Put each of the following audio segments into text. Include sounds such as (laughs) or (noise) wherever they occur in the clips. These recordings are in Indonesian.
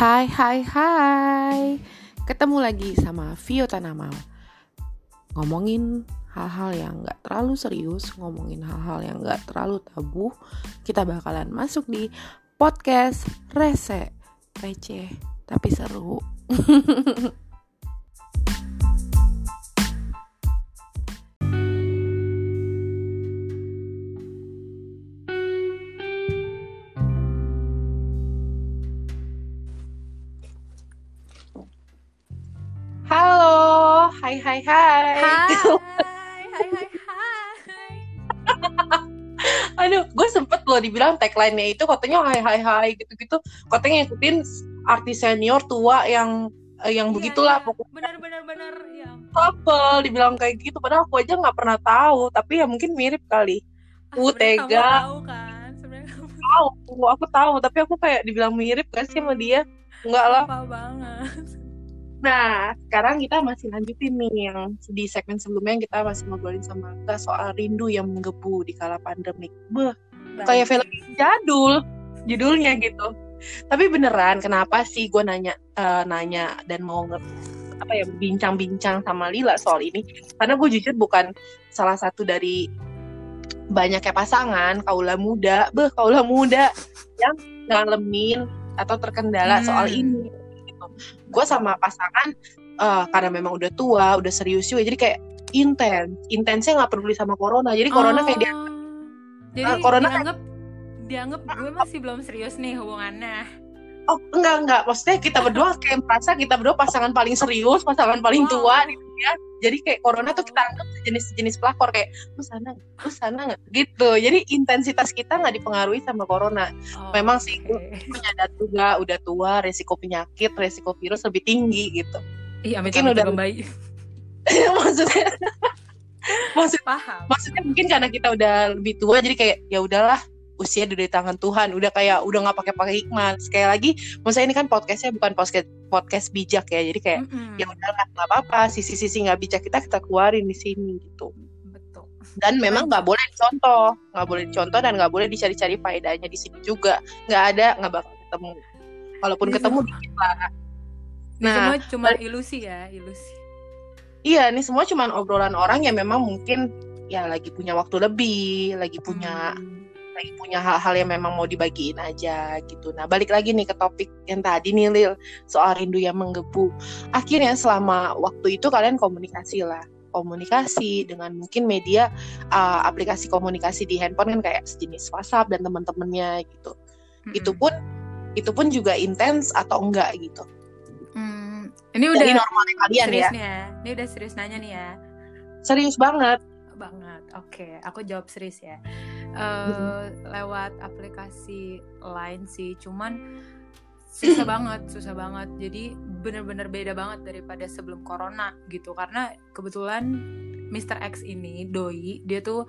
Hai hai hai. Ketemu lagi sama Vio Tanamal Ngomongin hal-hal yang gak terlalu serius Ngomongin hal-hal yang gak terlalu tabu Kita bakalan masuk di podcast Rese Receh tapi seru (laughs) hai hai hai. Hai, (laughs) hai hai hai. Aduh, gue sempet loh dibilang tagline-nya itu katanya hai hai hai gitu-gitu. Katanya ngikutin artis senior tua yang eh, yang iya, begitulah iya. pokoknya. Bener bener bener ya. Couple dibilang kayak gitu padahal aku aja nggak pernah tahu, tapi ya mungkin mirip kali. Ah, uh, tega. Tahu kan? Tahu, aku tahu, tapi aku kayak dibilang mirip gak sih sama dia? Enggak lah. Apa banget. Nah, sekarang kita masih lanjutin nih yang di segmen sebelumnya yang kita masih ngobrolin sama kita soal rindu yang menggebu di kala pandemik. Beh, kayak film jadul judulnya gitu. Tapi beneran, kenapa sih gue nanya uh, nanya dan mau nge apa ya bincang-bincang sama Lila soal ini? Karena gue jujur bukan salah satu dari banyaknya pasangan kaula muda, beh kaula muda yang ngalamin atau terkendala hmm. soal ini gue sama pasangan uh, karena memang udah tua udah serius juga jadi kayak intens. Intensnya nggak peduli sama corona. Jadi corona oh, kayak dia oh. jadi uh, corona dianggap dianggap gue masih belum serius nih hubungannya. Oh enggak enggak. Maksudnya kita berdua kayak merasa kita berdua pasangan paling serius pasangan paling wow. tua gitu ya jadi kayak corona tuh kita anggap sejenis sejenis pelakor kayak lu sana lu sana nggak? Gitu. Jadi intensitas kita nggak dipengaruhi sama corona. Oh, memang sih okay. menyadari juga udah tua resiko penyakit resiko virus lebih tinggi gitu. Iya mungkin udah baik (laughs) maksudnya maksud paham. maksudnya mungkin karena kita udah lebih tua jadi kayak ya udahlah usia di tangan Tuhan udah kayak udah nggak pakai pakai hikmat. Sekali lagi maksudnya ini kan podcastnya bukan podcast podcast bijak ya jadi kayak mm -hmm. ya udah nggak apa-apa sisi-sisi nggak bijak kita kita keluarin di sini gitu. Betul. Dan memang nggak boleh contoh nggak boleh contoh dan nggak boleh dicari-cari faedahnya di sini juga. Nggak ada nggak bakal ketemu. Walaupun ini ketemu dikit lah. Nah semua cuma ilusi ya ilusi. Iya ini semua cuma obrolan orang yang memang mungkin ya lagi punya waktu lebih lagi punya hmm lagi punya hal-hal yang memang mau dibagiin aja gitu. Nah balik lagi nih ke topik yang tadi nih Lil soal rindu yang menggebu. Akhirnya selama waktu itu kalian komunikasi lah komunikasi dengan mungkin media uh, aplikasi komunikasi di handphone kan kayak sejenis WhatsApp dan teman-temannya gitu. Mm-hmm. Itu pun itu pun juga intens atau enggak gitu. Hmm, ini udah Dari normalnya kalian ya. ya. Ini udah serius nanya nih ya. Serius banget. Banget. Oke, aku jawab serius ya uh, lewat aplikasi lain sih cuman susah banget susah banget. Jadi bener-bener beda banget daripada sebelum corona gitu. Karena kebetulan Mr. X ini doi dia tuh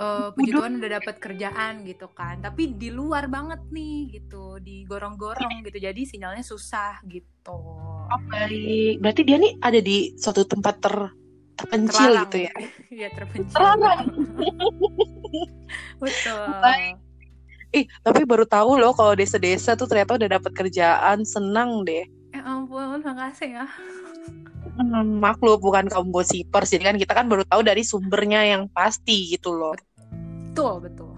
uh, puji Tuhan udah dapat kerjaan gitu kan. Tapi di luar banget nih gitu di gorong-gorong gitu. Jadi sinyalnya susah gitu. Oh, baik. Berarti dia nih ada di suatu tempat ter terpencil Terlarang. gitu ya? (laughs) Iya terpencil. Terlarang. (laughs) betul Baik. Ih, tapi baru tahu loh kalau desa-desa tuh ternyata udah dapat kerjaan, senang deh. Ya ampun, makasih ya. Hmm, maklum bukan kaum gosipers, jadi kan kita kan baru tahu dari sumbernya yang pasti gitu loh. Betul, betul.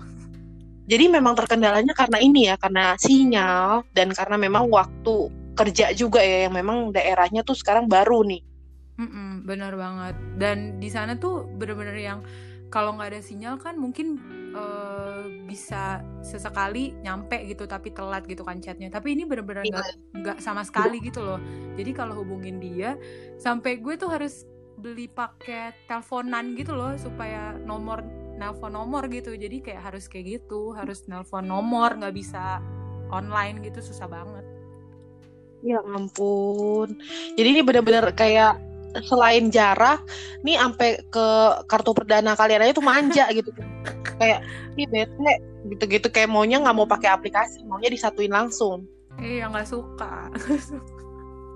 Jadi memang terkendalanya karena ini ya, karena sinyal dan karena memang waktu kerja juga ya yang memang daerahnya tuh sekarang baru nih. Mm-mm, benar banget. Dan di sana tuh bener-bener yang kalau nggak ada sinyal kan mungkin uh, bisa sesekali nyampe gitu tapi telat gitu kan chatnya. Tapi ini bener-bener nggak iya. nggak sama sekali gitu loh. Jadi kalau hubungin dia sampai gue tuh harus beli paket teleponan gitu loh supaya nomor nelpon nomor gitu. Jadi kayak harus kayak gitu, harus nelpon nomor nggak bisa online gitu susah banget. Ya ampun. Jadi ini bener-bener kayak selain jarah nih sampai ke kartu perdana kalian aja tuh manja gitu. Kayak ini bete gitu-gitu. Kayak maunya nggak mau pakai aplikasi maunya disatuin langsung. Iya nggak suka (laughs)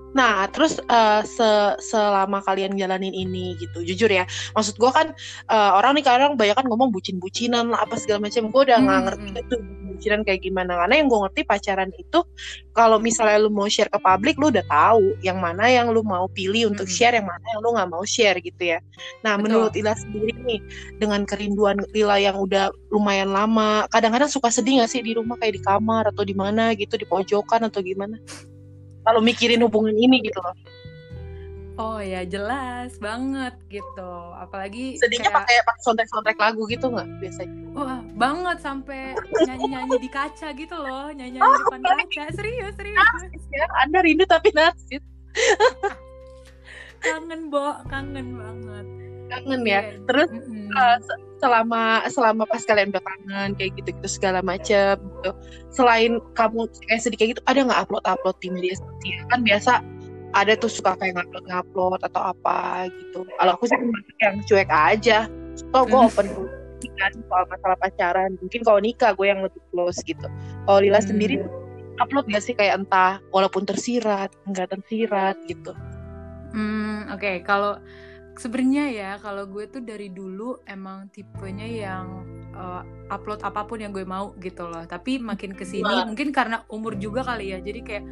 Nah, terus uh, se selama kalian jalanin ini gitu, jujur ya, maksud gue kan uh, orang nih kadang banyak kan ngomong bucin-bucinan lah apa segala macam, gue udah nggak hmm. ngerti itu bucinan kayak gimana, karena yang gue ngerti pacaran itu kalau misalnya lu mau share ke publik, lu udah tahu yang mana yang lu mau pilih untuk hmm. share, yang mana yang lu nggak mau share gitu ya. Nah, Betul. menurut Ila sendiri nih, dengan kerinduan Ila yang udah lumayan lama, kadang-kadang suka sedih gak sih di rumah kayak di kamar atau di mana gitu, di pojokan atau gimana? Kalau mikirin hubungan ini gitu loh Oh ya jelas banget gitu, apalagi sedihnya kayak... pakai pakai soundtrack soundtrack lagu gitu nggak biasanya? Wah banget sampai nyanyi nyanyi di kaca gitu loh, nyanyi nyanyi oh, di depan kaca, serius serius. Narsis ya, anda rindu tapi narsis. kangen bo, kangen banget. Kangen ya. Iya. Terus mm -hmm. uh, selama selama pas kalian udah kangen kayak gitu gitu segala macam gitu. Selain kamu kayak sedih kayak gitu ada nggak upload upload di media sosial? Kan biasa ada tuh suka kayak ngupload ngupload atau apa gitu. Kalau aku sih yang cuek aja. So gue open kan soal masalah pacaran. Mungkin kalau nikah gue yang lebih close gitu. Kalau Lila hmm. sendiri upload gak sih kayak entah walaupun tersirat enggak tersirat gitu? Hmm oke. Okay. kalau sebenarnya ya kalau gue tuh dari dulu emang tipenya yang uh, upload apa pun yang gue mau gitu loh. Tapi makin ke sini mungkin karena umur juga kali ya. Jadi kayak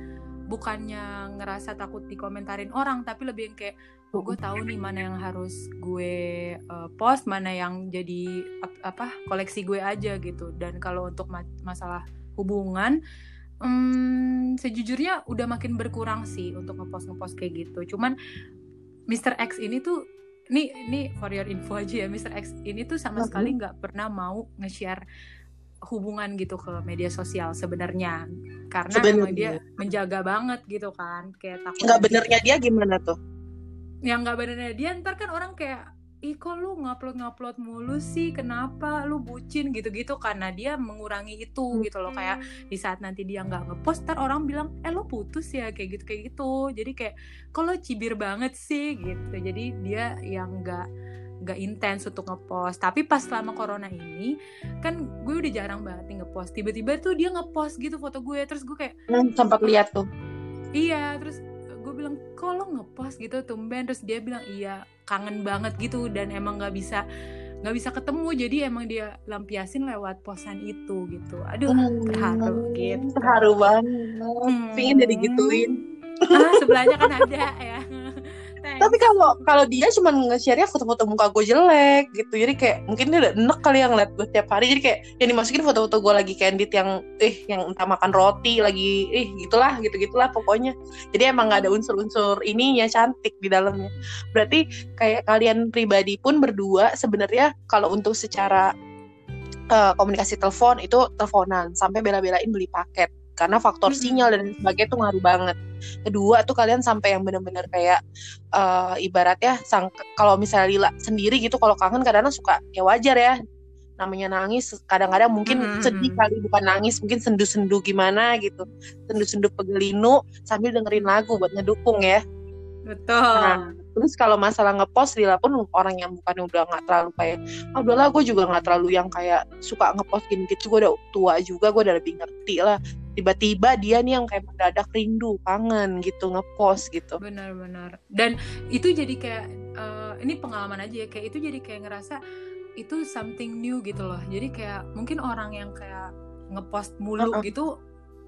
bukannya ngerasa takut dikomentarin orang tapi lebih yang kayak oh, gue tahu nih mana yang harus gue uh, post mana yang jadi apa koleksi gue aja gitu. Dan kalau untuk ma masalah hubungan um, sejujurnya udah makin berkurang sih untuk ngepost ngepost kayak gitu. Cuman Mr. X ini tuh ini ini for your info aja ya Mr. X ini tuh sama sekali nggak pernah mau nge-share hubungan gitu ke media sosial sebenarnya karena sebenernya. dia menjaga banget gitu kan kayak takut nggak benernya dia gimana tuh yang nggak benernya dia ntar kan orang kayak ih kok lu ngupload ngupload mulu sih? Kenapa? Lu bucin gitu-gitu karena dia mengurangi itu hmm. gitu loh. Kayak di saat nanti dia nggak ngepost ntar orang bilang eh lu putus ya? Kayak gitu kayak gitu. Jadi kayak kalau cibir banget sih? Gitu. Jadi dia yang nggak nggak intens untuk ngepost. Tapi pas selama corona ini kan gue udah jarang banget nih ngepost. Tiba-tiba tuh dia ngepost gitu foto gue. Terus gue kayak hmm, sempat lihat tuh? Iya terus gue bilang kok lo ngepost gitu tumben? Terus dia bilang iya kangen banget gitu dan emang nggak bisa nggak bisa ketemu. Jadi emang dia lampiasin lewat posan itu gitu. Aduh hmm, terharu gitu. terharu banget. Hmm. pingin jadi gituin ah sebelahnya kan ada ya tapi kalau kalau dia cuma nge-share foto-foto muka gue jelek gitu. Jadi kayak mungkin dia udah enek kali yang liat gue tiap hari. Jadi kayak yang dimasukin foto-foto gue lagi candid yang eh yang entah makan roti lagi eh gitulah gitu gitulah pokoknya. Jadi emang nggak ada unsur-unsur ininya cantik di dalamnya. Berarti kayak kalian pribadi pun berdua sebenarnya kalau untuk secara uh, komunikasi telepon itu teleponan. Sampai bela-belain beli paket. Karena faktor sinyal dan sebagainya tuh ngaruh banget. Kedua tuh kalian sampai yang bener-bener kayak uh, ibaratnya sang kalau misalnya Lila sendiri gitu kalau kangen kadang-kadang suka ya wajar ya. Namanya nangis kadang-kadang mungkin hmm. sedih kali bukan nangis mungkin sendu-sendu gimana gitu. Sendu-sendu pegelinu sambil dengerin lagu buat ngedukung ya. Betul. Nah, terus kalau masalah ngepost Lila pun orang yang bukan udah nggak terlalu kayak oh udahlah gue juga nggak terlalu yang kayak suka ngepost gini gitu gue udah tua juga gue udah lebih ngerti lah tiba-tiba dia nih yang kayak mendadak rindu kangen gitu ngepost gitu. Benar-benar. Dan itu jadi kayak uh, ini pengalaman aja ya kayak itu jadi kayak ngerasa itu something new gitu loh. Jadi kayak mungkin orang yang kayak ngepost mulu uh -uh. gitu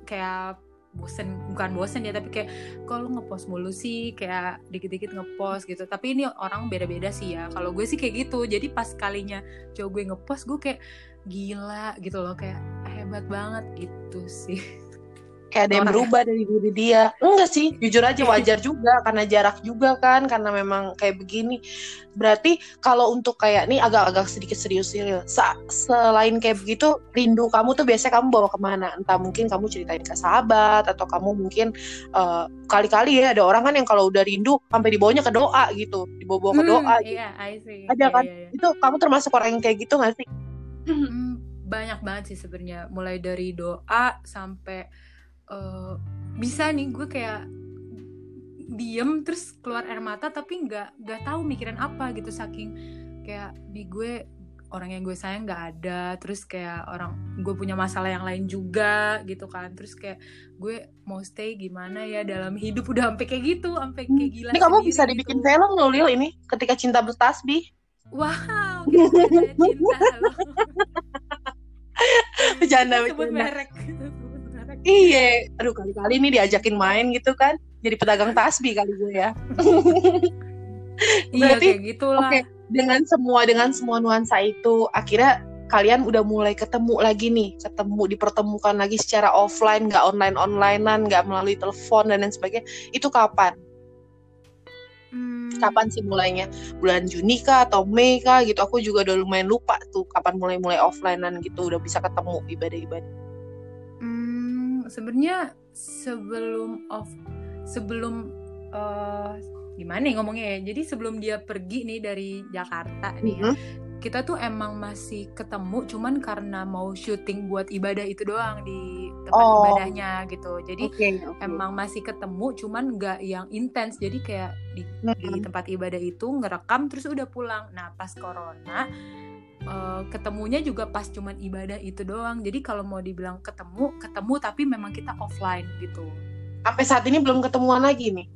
kayak bosen bukan bosen ya tapi kayak kalau ngepost mulu sih? Kayak dikit-dikit ngepost gitu. Tapi ini orang beda-beda sih ya. Kalau gue sih kayak gitu. Jadi pas kalinya cowok gue ngepost gue kayak gila gitu loh. Kayak hebat banget gitu sih kayak ada yang ya? berubah dari diri dia enggak sih jujur aja wajar juga karena jarak juga kan karena memang kayak begini berarti kalau untuk kayak nih agak-agak sedikit serius sih selain kayak begitu rindu kamu tuh biasanya kamu bawa ke mana entah mungkin kamu ceritain ke sahabat atau kamu mungkin uh, kali-kali ya ada orang kan yang kalau udah rindu sampai dibawanya ke doa gitu dibawa-bawa ke hmm, doa hmm, gitu. iya, I see. ada yeah, kan yeah, yeah. itu kamu termasuk orang yang kayak gitu gak sih hmm, banyak banget sih sebenarnya mulai dari doa sampai uh, bisa nih gue kayak diem terus keluar air mata tapi nggak nggak tahu mikiran apa gitu saking kayak di gue orang yang gue sayang nggak ada terus kayak orang gue punya masalah yang lain juga gitu kan terus kayak gue mau stay gimana ya dalam hidup udah sampai kayak gitu sampai Hmm. kayak gila Ini kamu bisa sendiri dibikin gitu. film loh Lil ini ketika cinta bertasbih. wow gitu, cinta (laughs) Bercanda, sebut merek Iya, aduh kali-kali nih diajakin main gitu kan. Jadi pedagang tasbih kali gue ya. iya Berarti- kayak gitulah Oke, dengan semua dengan semua nuansa itu, akhirnya kalian udah mulai ketemu lagi nih, ketemu dipertemukan lagi secara offline, nggak online onlinean, nggak melalui telepon dan lain sebagainya. Itu kapan? Hmm, Kapan sih mulainya? Bulan Juni kah atau Mei kah gitu? Aku juga udah lumayan lupa tuh kapan mulai mulai offlinean gitu, udah bisa ketemu ibadah-ibadah. Hmm, sebenarnya sebelum off sebelum eh, gimana ya ngomongnya ya jadi sebelum dia pergi nih dari Jakarta nih ya, Mhm. kita tuh emang masih ketemu cuman karena mau syuting buat ibadah itu doang di tempat Oh. ibadahnya gitu jadi Oke, oke. emang masih ketemu cuman nggak yang intens jadi kayak di di Mhm. tempat ibadah itu ngerekam terus udah pulang nah pas corona eh, ketemunya juga pas cuman ibadah itu doang jadi kalau mau dibilang ketemu ketemu tapi memang kita offline gitu Sampai saat ini belum ketemuan lagi nih.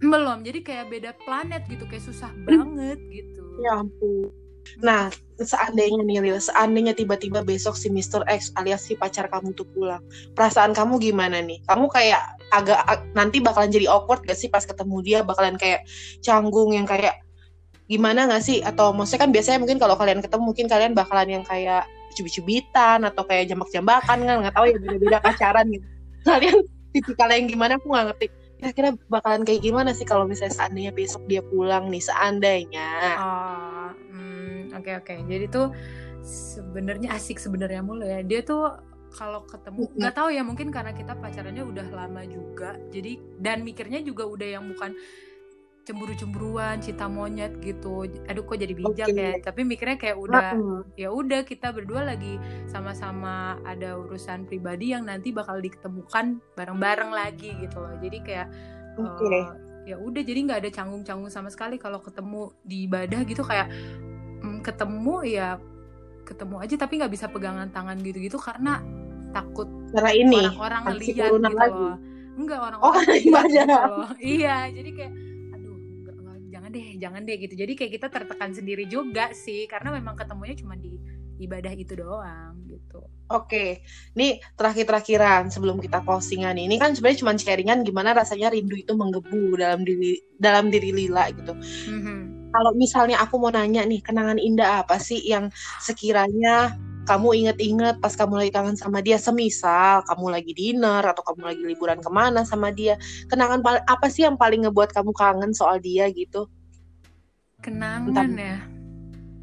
belum jadi kayak beda planet gitu kayak susah banget gitu Ya ampun. Nah, seandainya nih Lil, seandainya tiba-tiba besok si Mr. X alias si pacar kamu tuh pulang, perasaan kamu gimana nih? Kamu kayak agak ag- nanti bakalan jadi awkward gak sih pas ketemu dia? Bakalan kayak canggung yang kayak gimana gak sih? Atau maksudnya kan biasanya mungkin kalau kalian ketemu mungkin kalian bakalan yang kayak cubit-cubitan atau kayak jambak-jambakan kan nggak tahu ya beda-beda pacaran gitu. Kalian tipikal yang gimana aku nggak ngerti. Kira-kira bakalan kayak gimana sih kalau misalnya seandainya besok dia pulang nih seandainya? Oh, oke oke. Jadi tuh sebenarnya asik sebenarnya mulu ya. Dia tuh kalau ketemu nggak tahu ya mungkin karena kita pacarannya udah lama juga. Jadi dan mikirnya juga udah yang bukan cemburu-cemburuan, cinta monyet gitu. Aduh kok jadi bijak Oke. ya. Tapi mikirnya kayak udah ya udah kita berdua lagi sama-sama ada urusan pribadi yang nanti bakal diketemukan bareng-bareng lagi gitu loh. Jadi kayak Oke. eh, ya udah jadi nggak ada canggung-canggung sama sekali kalau ketemu di ibadah gitu kayak ketemu ya ketemu aja tapi nggak bisa pegangan tangan gitu-gitu karena takut Karena ini orang-orang turunan gitu lagi. loh enggak Oh, (laughs) orang-orang ibadah. gitu loh iya jadi kayak aduh enggak, enggak, jangan deh jangan deh gitu jadi kayak kita tertekan sendiri juga sih karena memang ketemunya cuma di ibadah itu doang gitu Oke, ini terakhir-terakhiran sebelum kita closingan ini kan sebenarnya cuma sharingan gimana rasanya rindu itu menggebu dalam diri dalam diri Lila gitu. Mhm. Kalau misalnya aku mau nanya nih, kenangan indah apa sih yang sekiranya kamu inget-inget pas kamu lagi kangen sama dia, semisal kamu lagi dinner atau kamu lagi liburan ke mana sama dia, kenangan apa sih yang paling ngebuat kamu kangen soal dia gitu? kenangan Entah. ya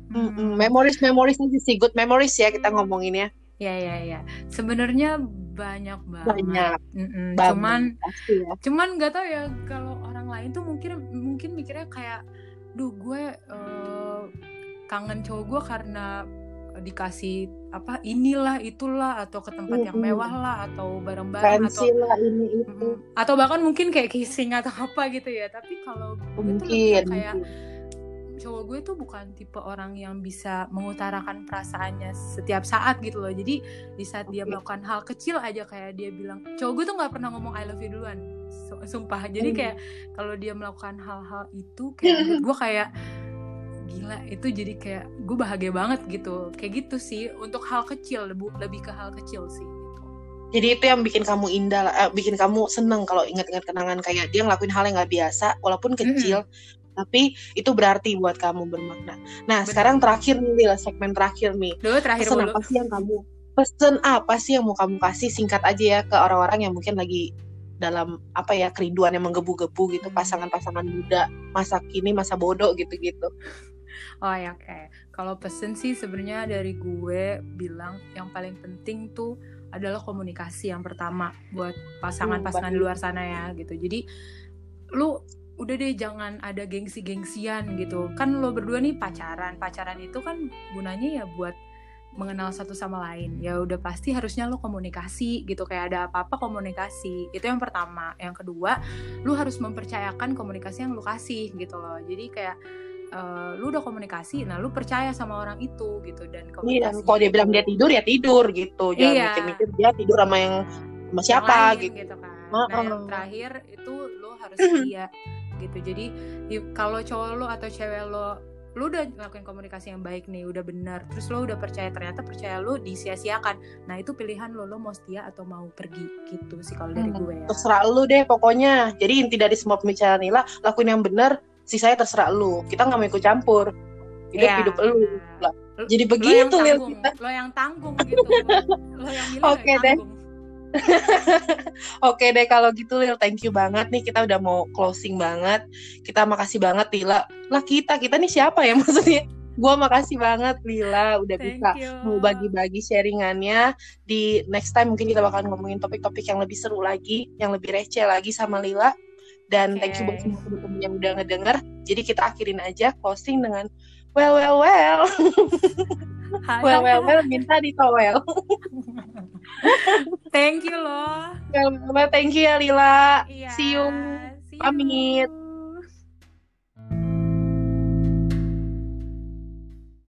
Mm-mm, Hmm. Memories, memories aja sih, good memories ya kita ngomongin ya. Ya ya ya. Sebenarnya banyak banget. Banyak, Mm-mm. Cuman pasti ya. cuman nggak tahu ya kalau orang lain tuh mungkin mungkin mikirnya kayak, duh gue eh, kangen cowok gue karena dikasih apa inilah itulah atau ke tempat yang mewah lah atau bareng-bareng atau lah ini itu. Atau bahkan mungkin kayak kissing atau apa gitu ya. Tapi kalau gue tuh kayak cowok gue tuh bukan tipe orang yang bisa mengutarakan perasaannya setiap saat gitu loh. Jadi di saat dia melakukan hal kecil aja kayak dia bilang cowok gue tuh nggak pernah ngomong I love you duluan sumpah jadi Hmm. kayak kalau dia melakukan hal-hal itu kayak (laughs) gue kayak gila itu jadi kayak gue bahagia banget gitu kayak gitu sih untuk hal kecil lebih ke hal kecil sih gitu Jadi itu yang bikin kamu indah, lah, eh, bikin kamu seneng kalau ingat-ingat kenangan kayak dia ngelakuin hal yang nggak biasa, walaupun kecil, tapi itu berarti buat kamu bermakna. Nah, Benar. sekarang terakhir nih, Lila, segmen terakhir nih. dulu terakhir Pesan dulu apa sih yang kamu pesen apa sih yang mau kamu kasih singkat aja ya ke orang-orang yang mungkin lagi dalam apa ya kerinduan yang menggebu-gebu gitu Hmm. pasangan-pasangan muda masa kini masa bodoh gitu-gitu. (laughs) Oh ya oke. Kalau pesen sih sebenarnya dari gue bilang yang paling penting tuh adalah komunikasi yang pertama buat pasangan-pasangan di luar sana ya gitu. Jadi lu udah deh jangan ada gengsi-gengsian gitu. Kan lo berdua nih pacaran. Pacaran itu kan gunanya ya buat mengenal satu sama lain. Ya udah pasti harusnya lo komunikasi gitu kayak ada apa-apa komunikasi. Itu yang pertama. Yang kedua, lu harus mempercayakan komunikasi yang lu kasih gitu loh. Jadi kayak uh, lu udah komunikasi nah lu percaya sama orang itu gitu dan iya kalau dia bilang dia tidur ya tidur gitu jangan iya. mikir-mikir dia tidur sama yang sama siapa yang lain, gitu. gitu kan nah yang terakhir itu lu harus dia (clears throat) gitu jadi kalau cowok lu atau cewek lo lu udah ngelakuin komunikasi yang baik nih udah benar terus lo udah percaya ternyata percaya lu disia-siakan. Nah itu pilihan lo lo mau setia atau mau pergi gitu sih kalau dari hmm, gue ya. terserah lu deh pokoknya. Jadi inti dari semua pembicaraan Nila lakuin yang benar sisanya terserah lu. Kita nggak mau ikut campur. Hidup yeah. hidup lu. Jadi begitu lo yang tanggung, lo yang tanggung gitu. (laughs) Lo yang oke okay, deh (laughs) Oke deh kalau gitu Lil, thank you banget nih kita udah mau closing banget. Kita makasih banget Lila. Lah kita, kita nih siapa ya (laughs) maksudnya? Gua makasih banget Lila udah thank bisa you. mau bagi-bagi sharingannya. Di next time mungkin kita bakal ngomongin topik-topik yang lebih seru lagi, yang lebih receh lagi sama Lila. Dan okay. thank you buat semua teman-teman yang udah ngedenger. Jadi kita akhirin aja closing dengan well well well. (laughs) well well well minta ditowel. Thank you loh. Well, thank you ya Lila. Yeah. See you. See you. Pamit.